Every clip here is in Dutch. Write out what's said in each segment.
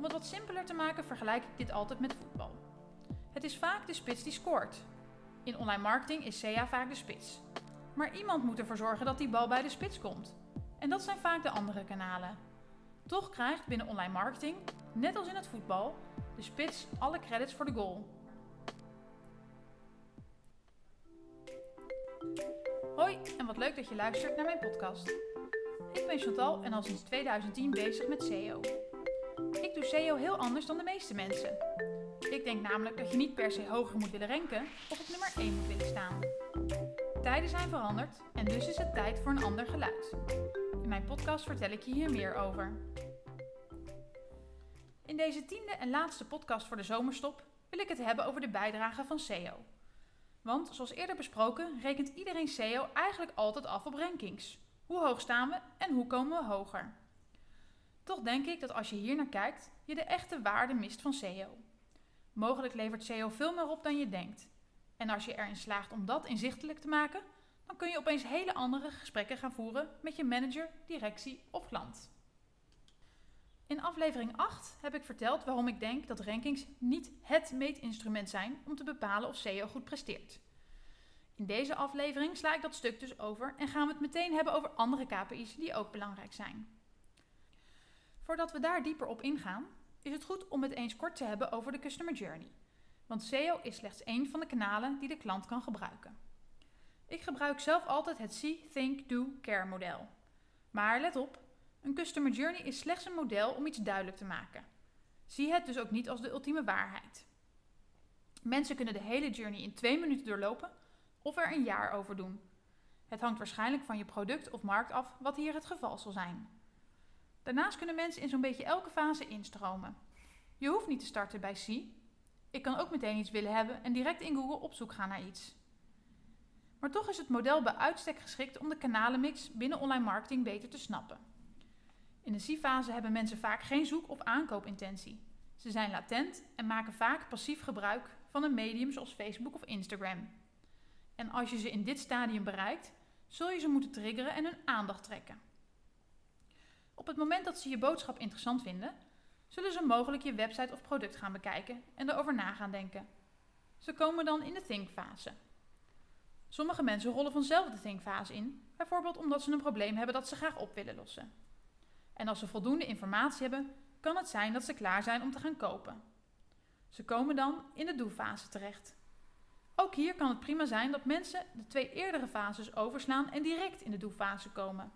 Om het wat simpeler te maken vergelijk ik dit altijd met voetbal. Het is vaak de spits die scoort. In online marketing is SEA vaak de spits. Maar iemand moet ervoor zorgen dat die bal bij de spits komt. En dat zijn vaak de andere kanalen. Toch krijgt binnen online marketing, net als in het voetbal, de spits alle credits voor de goal. Hoi en wat leuk dat je luistert naar mijn podcast. Ik ben Chantal en al sinds 2010 bezig met SEO. SEO heel anders dan de meeste mensen. Ik denk namelijk dat je niet per se hoger moet willen ranken of op nummer 1 moet willen staan. Tijden zijn veranderd en dus is het tijd voor een ander geluid. In mijn podcast vertel ik je hier meer over. In deze tiende en laatste podcast voor de zomerstop wil ik het hebben over de bijdrage van SEO. Want zoals eerder besproken rekent iedereen SEO eigenlijk altijd af op rankings. Hoe hoog staan we en hoe komen we hoger? Toch denk ik dat als je hier naar kijkt, je de echte waarde mist van SEO. Mogelijk levert SEO veel meer op dan je denkt. En als je erin slaagt om dat inzichtelijk te maken, dan kun je opeens hele andere gesprekken gaan voeren met je manager, directie of klant. In aflevering 8 heb ik verteld waarom ik denk dat rankings niet het meetinstrument zijn om te bepalen of SEO goed presteert. In deze aflevering sla ik dat stuk dus over en gaan we het meteen hebben over andere KPI's die ook belangrijk zijn. Voordat we daar dieper op ingaan, is het goed om het eens kort te hebben over de Customer Journey. Want SEO is slechts één van de kanalen die de klant kan gebruiken. Ik gebruik zelf altijd het See, Think, Do, Care model. Maar let op, een Customer Journey is slechts een model om iets duidelijk te maken. Zie het dus ook niet als de ultieme waarheid. Mensen kunnen de hele journey in twee minuten doorlopen of er een jaar over doen. Het hangt waarschijnlijk van je product of markt af wat hier het geval zal zijn. Daarnaast kunnen mensen in zo'n beetje elke fase instromen. Je hoeft niet te starten bij C. Ik kan ook meteen iets willen hebben en direct in Google op zoek gaan naar iets. Maar toch is het model bij uitstek geschikt om de kanalenmix binnen online marketing beter te snappen. In de C-fase hebben mensen vaak geen zoek- of aankoopintentie. Ze zijn latent en maken vaak passief gebruik van een medium zoals Facebook of Instagram. En als je ze in dit stadium bereikt, zul je ze moeten triggeren en hun aandacht trekken. Op het moment dat ze je boodschap interessant vinden, zullen ze mogelijk je website of product gaan bekijken en erover na gaan denken. Ze komen dan in de think-fase. Sommige mensen rollen vanzelf de think-fase in, bijvoorbeeld omdat ze een probleem hebben dat ze graag op willen lossen. En als ze voldoende informatie hebben, kan het zijn dat ze klaar zijn om te gaan kopen. Ze komen dan in de do-fase terecht. Ook hier kan het prima zijn dat mensen de twee eerdere fases overslaan en direct in de do-fase komen.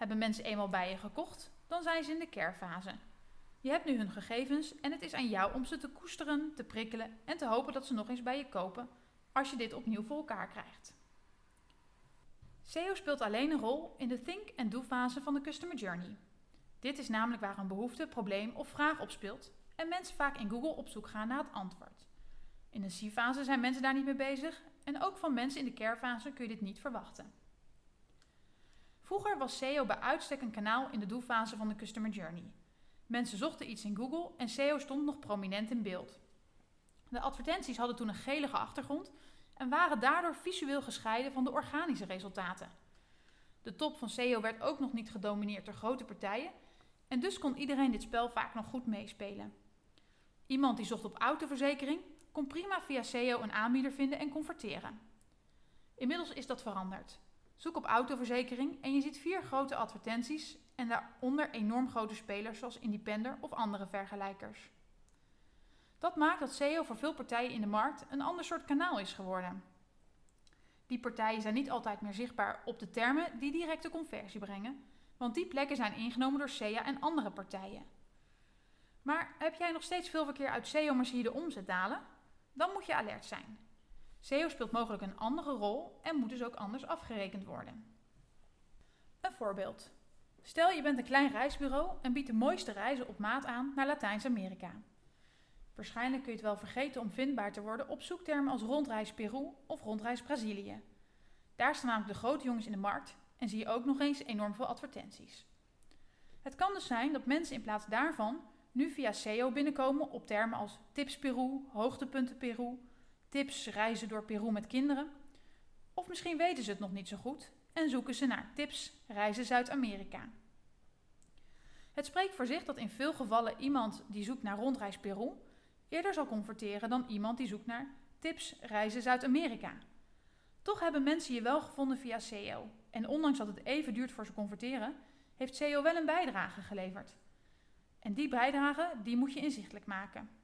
Hebben mensen eenmaal bij je gekocht, dan zijn ze in de care-fase. Je hebt nu hun gegevens en het is aan jou om ze te koesteren, te prikkelen en te hopen dat ze nog eens bij je kopen als je dit opnieuw voor elkaar krijgt. SEO speelt alleen een rol in de think- en do-fase van de customer journey. Dit is namelijk waar een behoefte, probleem of vraag op speelt en mensen vaak in Google op zoek gaan naar het antwoord. In de C-fase zijn mensen daar niet mee bezig en ook van mensen in de care-fase kun je dit niet verwachten. Vroeger was SEO bij uitstek een kanaal in de doelfase van de customer journey. Mensen zochten iets in Google en SEO stond nog prominent in beeld. De advertenties hadden toen een gelige achtergrond en waren daardoor visueel gescheiden van de organische resultaten. De top van SEO werd ook nog niet gedomineerd door grote partijen en dus kon iedereen dit spel vaak nog goed meespelen. Iemand die zocht op autoverzekering kon prima via SEO een aanbieder vinden en converteren. Inmiddels is dat veranderd. Zoek op autoverzekering en je ziet vier grote advertenties en daaronder enorm grote spelers zoals Independer of andere vergelijkers. Dat maakt dat SEO voor veel partijen in de markt een ander soort kanaal is geworden. Die partijen zijn niet altijd meer zichtbaar op de termen die directe conversie brengen, want die plekken zijn ingenomen door SEA en andere partijen. Maar heb jij nog steeds veel verkeer uit SEO, maar zie je de omzet dalen? Dan moet je alert zijn. SEO speelt mogelijk een andere rol en moet dus ook anders afgerekend worden. Een voorbeeld. Stel je bent een klein reisbureau en biedt de mooiste reizen op maat aan naar Latijns-Amerika. Waarschijnlijk kun je het wel vergeten om vindbaar te worden op zoektermen als rondreis Peru of rondreis Brazilië. Daar staan namelijk de grote jongens in de markt en zie je ook nog eens enorm veel advertenties. Het kan dus zijn dat mensen in plaats daarvan nu via SEO binnenkomen op termen als tips Peru, hoogtepunten Peru, tips reizen door Peru met kinderen. Of misschien weten ze het nog niet zo goed en zoeken ze naar tips reizen Zuid-Amerika. Het spreekt voor zich dat in veel gevallen iemand die zoekt naar rondreis Peru eerder zal converteren dan iemand die zoekt naar tips reizen Zuid-Amerika. Toch hebben mensen je wel gevonden via SEO. En ondanks dat het even duurt voor ze converteren, heeft SEO wel een bijdrage geleverd. En die bijdrage die moet je inzichtelijk maken.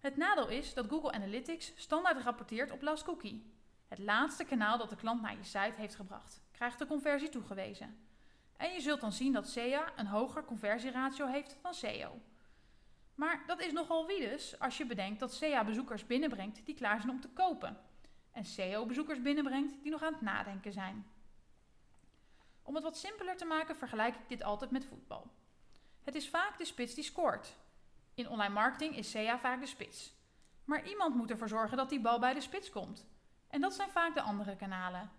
Het nadeel is dat Google Analytics standaard rapporteert op last cookie. Het laatste kanaal dat de klant naar je site heeft gebracht, krijgt de conversie toegewezen. En je zult dan zien dat SEA een hoger conversieratio heeft dan SEO. Maar dat is nogal wie dus als je bedenkt dat SEA bezoekers binnenbrengt die klaar zijn om te kopen. En SEO bezoekers binnenbrengt die nog aan het nadenken zijn. Om het wat simpeler te maken vergelijk ik dit altijd met voetbal. Het is vaak de spits die scoort. In online marketing is SEA vaak de spits. Maar iemand moet ervoor zorgen dat die bal bij de spits komt. En dat zijn vaak de andere kanalen.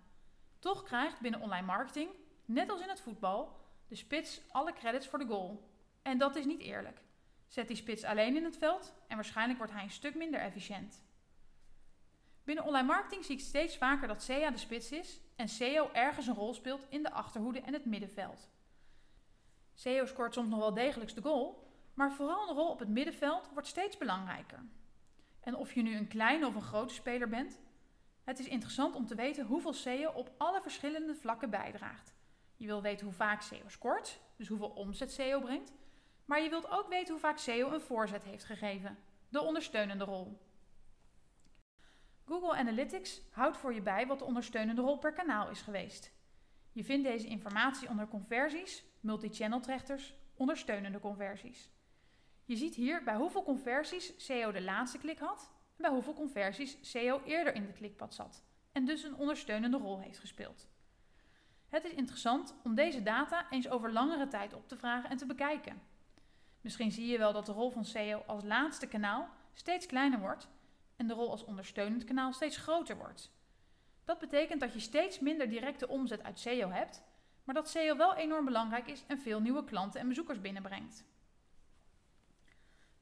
Toch krijgt binnen online marketing, net als in het voetbal, de spits alle credits voor de goal. En dat is niet eerlijk. Zet die spits alleen in het veld en waarschijnlijk wordt hij een stuk minder efficiënt. Binnen online marketing zie ik steeds vaker dat SEA de spits is en SEO ergens een rol speelt in de achterhoede en het middenveld. SEO scoort soms nog wel degelijk de goal, maar vooral een rol op het middenveld wordt steeds belangrijker. En of je nu een kleine of een grote speler bent, het is interessant om te weten hoeveel SEO op alle verschillende vlakken bijdraagt. Je wil weten hoe vaak SEO scoort, dus hoeveel omzet SEO brengt, maar je wilt ook weten hoe vaak SEO een voorzet heeft gegeven, de ondersteunende rol. Google Analytics houdt voor je bij wat de ondersteunende rol per kanaal is geweest. Je vindt deze informatie onder conversies, multichannel trechters, ondersteunende conversies. Je ziet hier bij hoeveel conversies SEO de laatste klik had en bij hoeveel conversies SEO eerder in het klikpad zat en dus een ondersteunende rol heeft gespeeld. Het is interessant om deze data eens over langere tijd op te vragen en te bekijken. Misschien zie je wel dat de rol van SEO als laatste kanaal steeds kleiner wordt en de rol als ondersteunend kanaal steeds groter wordt. Dat betekent dat je steeds minder directe omzet uit SEO hebt, maar dat SEO wel enorm belangrijk is en veel nieuwe klanten en bezoekers binnenbrengt.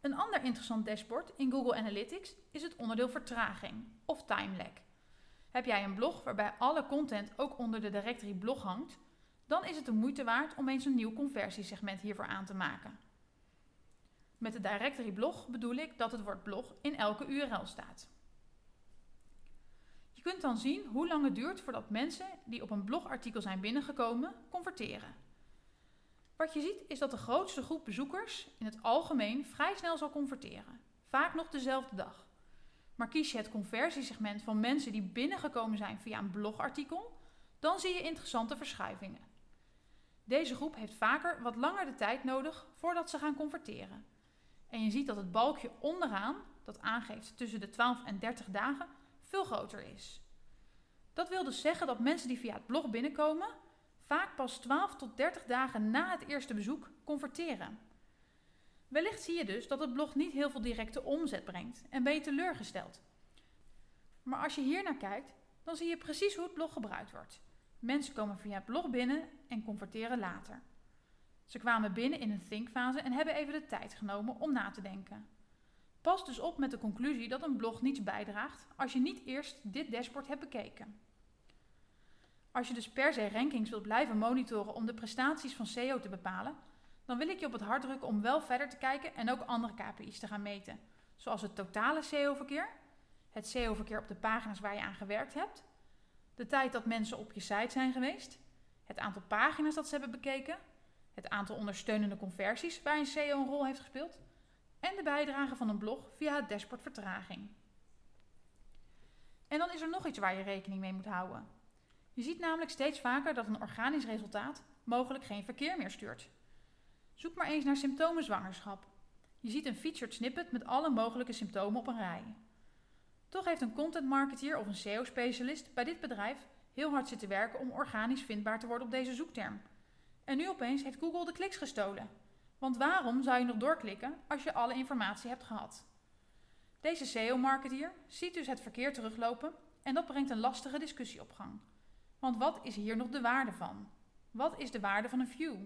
Een ander interessant dashboard in Google Analytics is het onderdeel vertraging of time lag. Heb jij een blog waarbij alle content ook onder de directory blog hangt, dan is het de moeite waard om eens een nieuw conversiesegment hiervoor aan te maken. Met de directory blog bedoel ik dat het woord blog in elke URL staat. Je kunt dan zien hoe lang het duurt voordat mensen die op een blogartikel zijn binnengekomen converteren. Wat je ziet is dat de grootste groep bezoekers in het algemeen vrij snel zal converteren, vaak nog dezelfde dag. Maar kies je het conversiesegment van mensen die binnengekomen zijn via een blogartikel, dan zie je interessante verschuivingen. Deze groep heeft vaker wat langer de tijd nodig voordat ze gaan converteren. En je ziet dat het balkje onderaan, dat aangeeft tussen de 12 en 30 dagen, veel groter is. Dat wil dus zeggen dat mensen die via het blog binnenkomen, vaak pas 12 tot 30 dagen na het eerste bezoek converteren. Wellicht zie je dus dat het blog niet heel veel directe omzet brengt en ben je teleurgesteld. Maar als je hier naar kijkt, dan zie je precies hoe het blog gebruikt wordt. Mensen komen via het blog binnen en converteren later. Ze kwamen binnen in een thinkfase en hebben even de tijd genomen om na te denken. Pas dus op met de conclusie dat een blog niets bijdraagt als je niet eerst dit dashboard hebt bekeken. Als je dus per se rankings wilt blijven monitoren om de prestaties van SEO te bepalen, dan wil ik je op het hart drukken om wel verder te kijken en ook andere KPI's te gaan meten, zoals het totale SEO-verkeer, het SEO-verkeer op de pagina's waar je aan gewerkt hebt, de tijd dat mensen op je site zijn geweest, het aantal pagina's dat ze hebben bekeken, het aantal ondersteunende conversies waarin SEO een rol heeft gespeeld en de bijdrage van een blog via het dashboard vertraging. En dan is er nog iets waar je rekening mee moet houden. Je ziet namelijk steeds vaker dat een organisch resultaat mogelijk geen verkeer meer stuurt. Zoek maar eens naar symptomen zwangerschap. Je ziet een featured snippet met alle mogelijke symptomen op een rij. Toch heeft een content marketeer of een SEO-specialist bij dit bedrijf heel hard zitten werken om organisch vindbaar te worden op deze zoekterm. En nu opeens heeft Google de kliks gestolen. Want waarom zou je nog doorklikken als je alle informatie hebt gehad? Deze SEO-marketeer ziet dus het verkeer teruglopen en dat brengt een lastige discussie op gang. Want wat is hier nog de waarde van? Wat is de waarde van een view?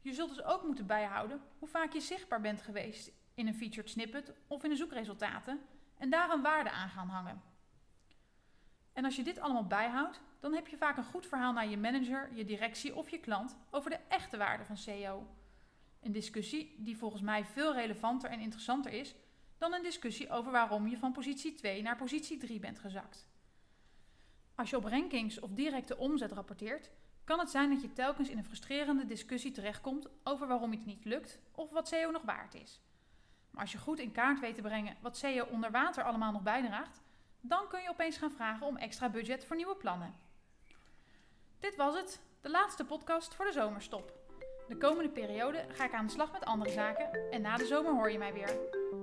Je zult dus ook moeten bijhouden hoe vaak je zichtbaar bent geweest in een featured snippet of in de zoekresultaten en daar een waarde aan gaan hangen. En als je dit allemaal bijhoudt, dan heb je vaak een goed verhaal naar je manager, je directie of je klant over de echte waarde van SEO. Een discussie die volgens mij veel relevanter en interessanter is dan een discussie over waarom je van positie 2 naar positie 3 bent gezakt. Als je op rankings of directe omzet rapporteert, kan het zijn dat je telkens in een frustrerende discussie terechtkomt over waarom iets niet lukt of wat SEO nog waard is. Maar als je goed in kaart weet te brengen wat SEO onder water allemaal nog bijdraagt, dan kun je opeens gaan vragen om extra budget voor nieuwe plannen. Dit was het, de laatste podcast voor de zomerstop. De komende periode ga ik aan de slag met andere zaken en na de zomer hoor je mij weer.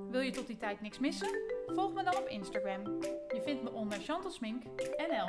Wil je tot die tijd niks missen? Volg me dan op Instagram. Je vindt me onder Chantal Smink NL.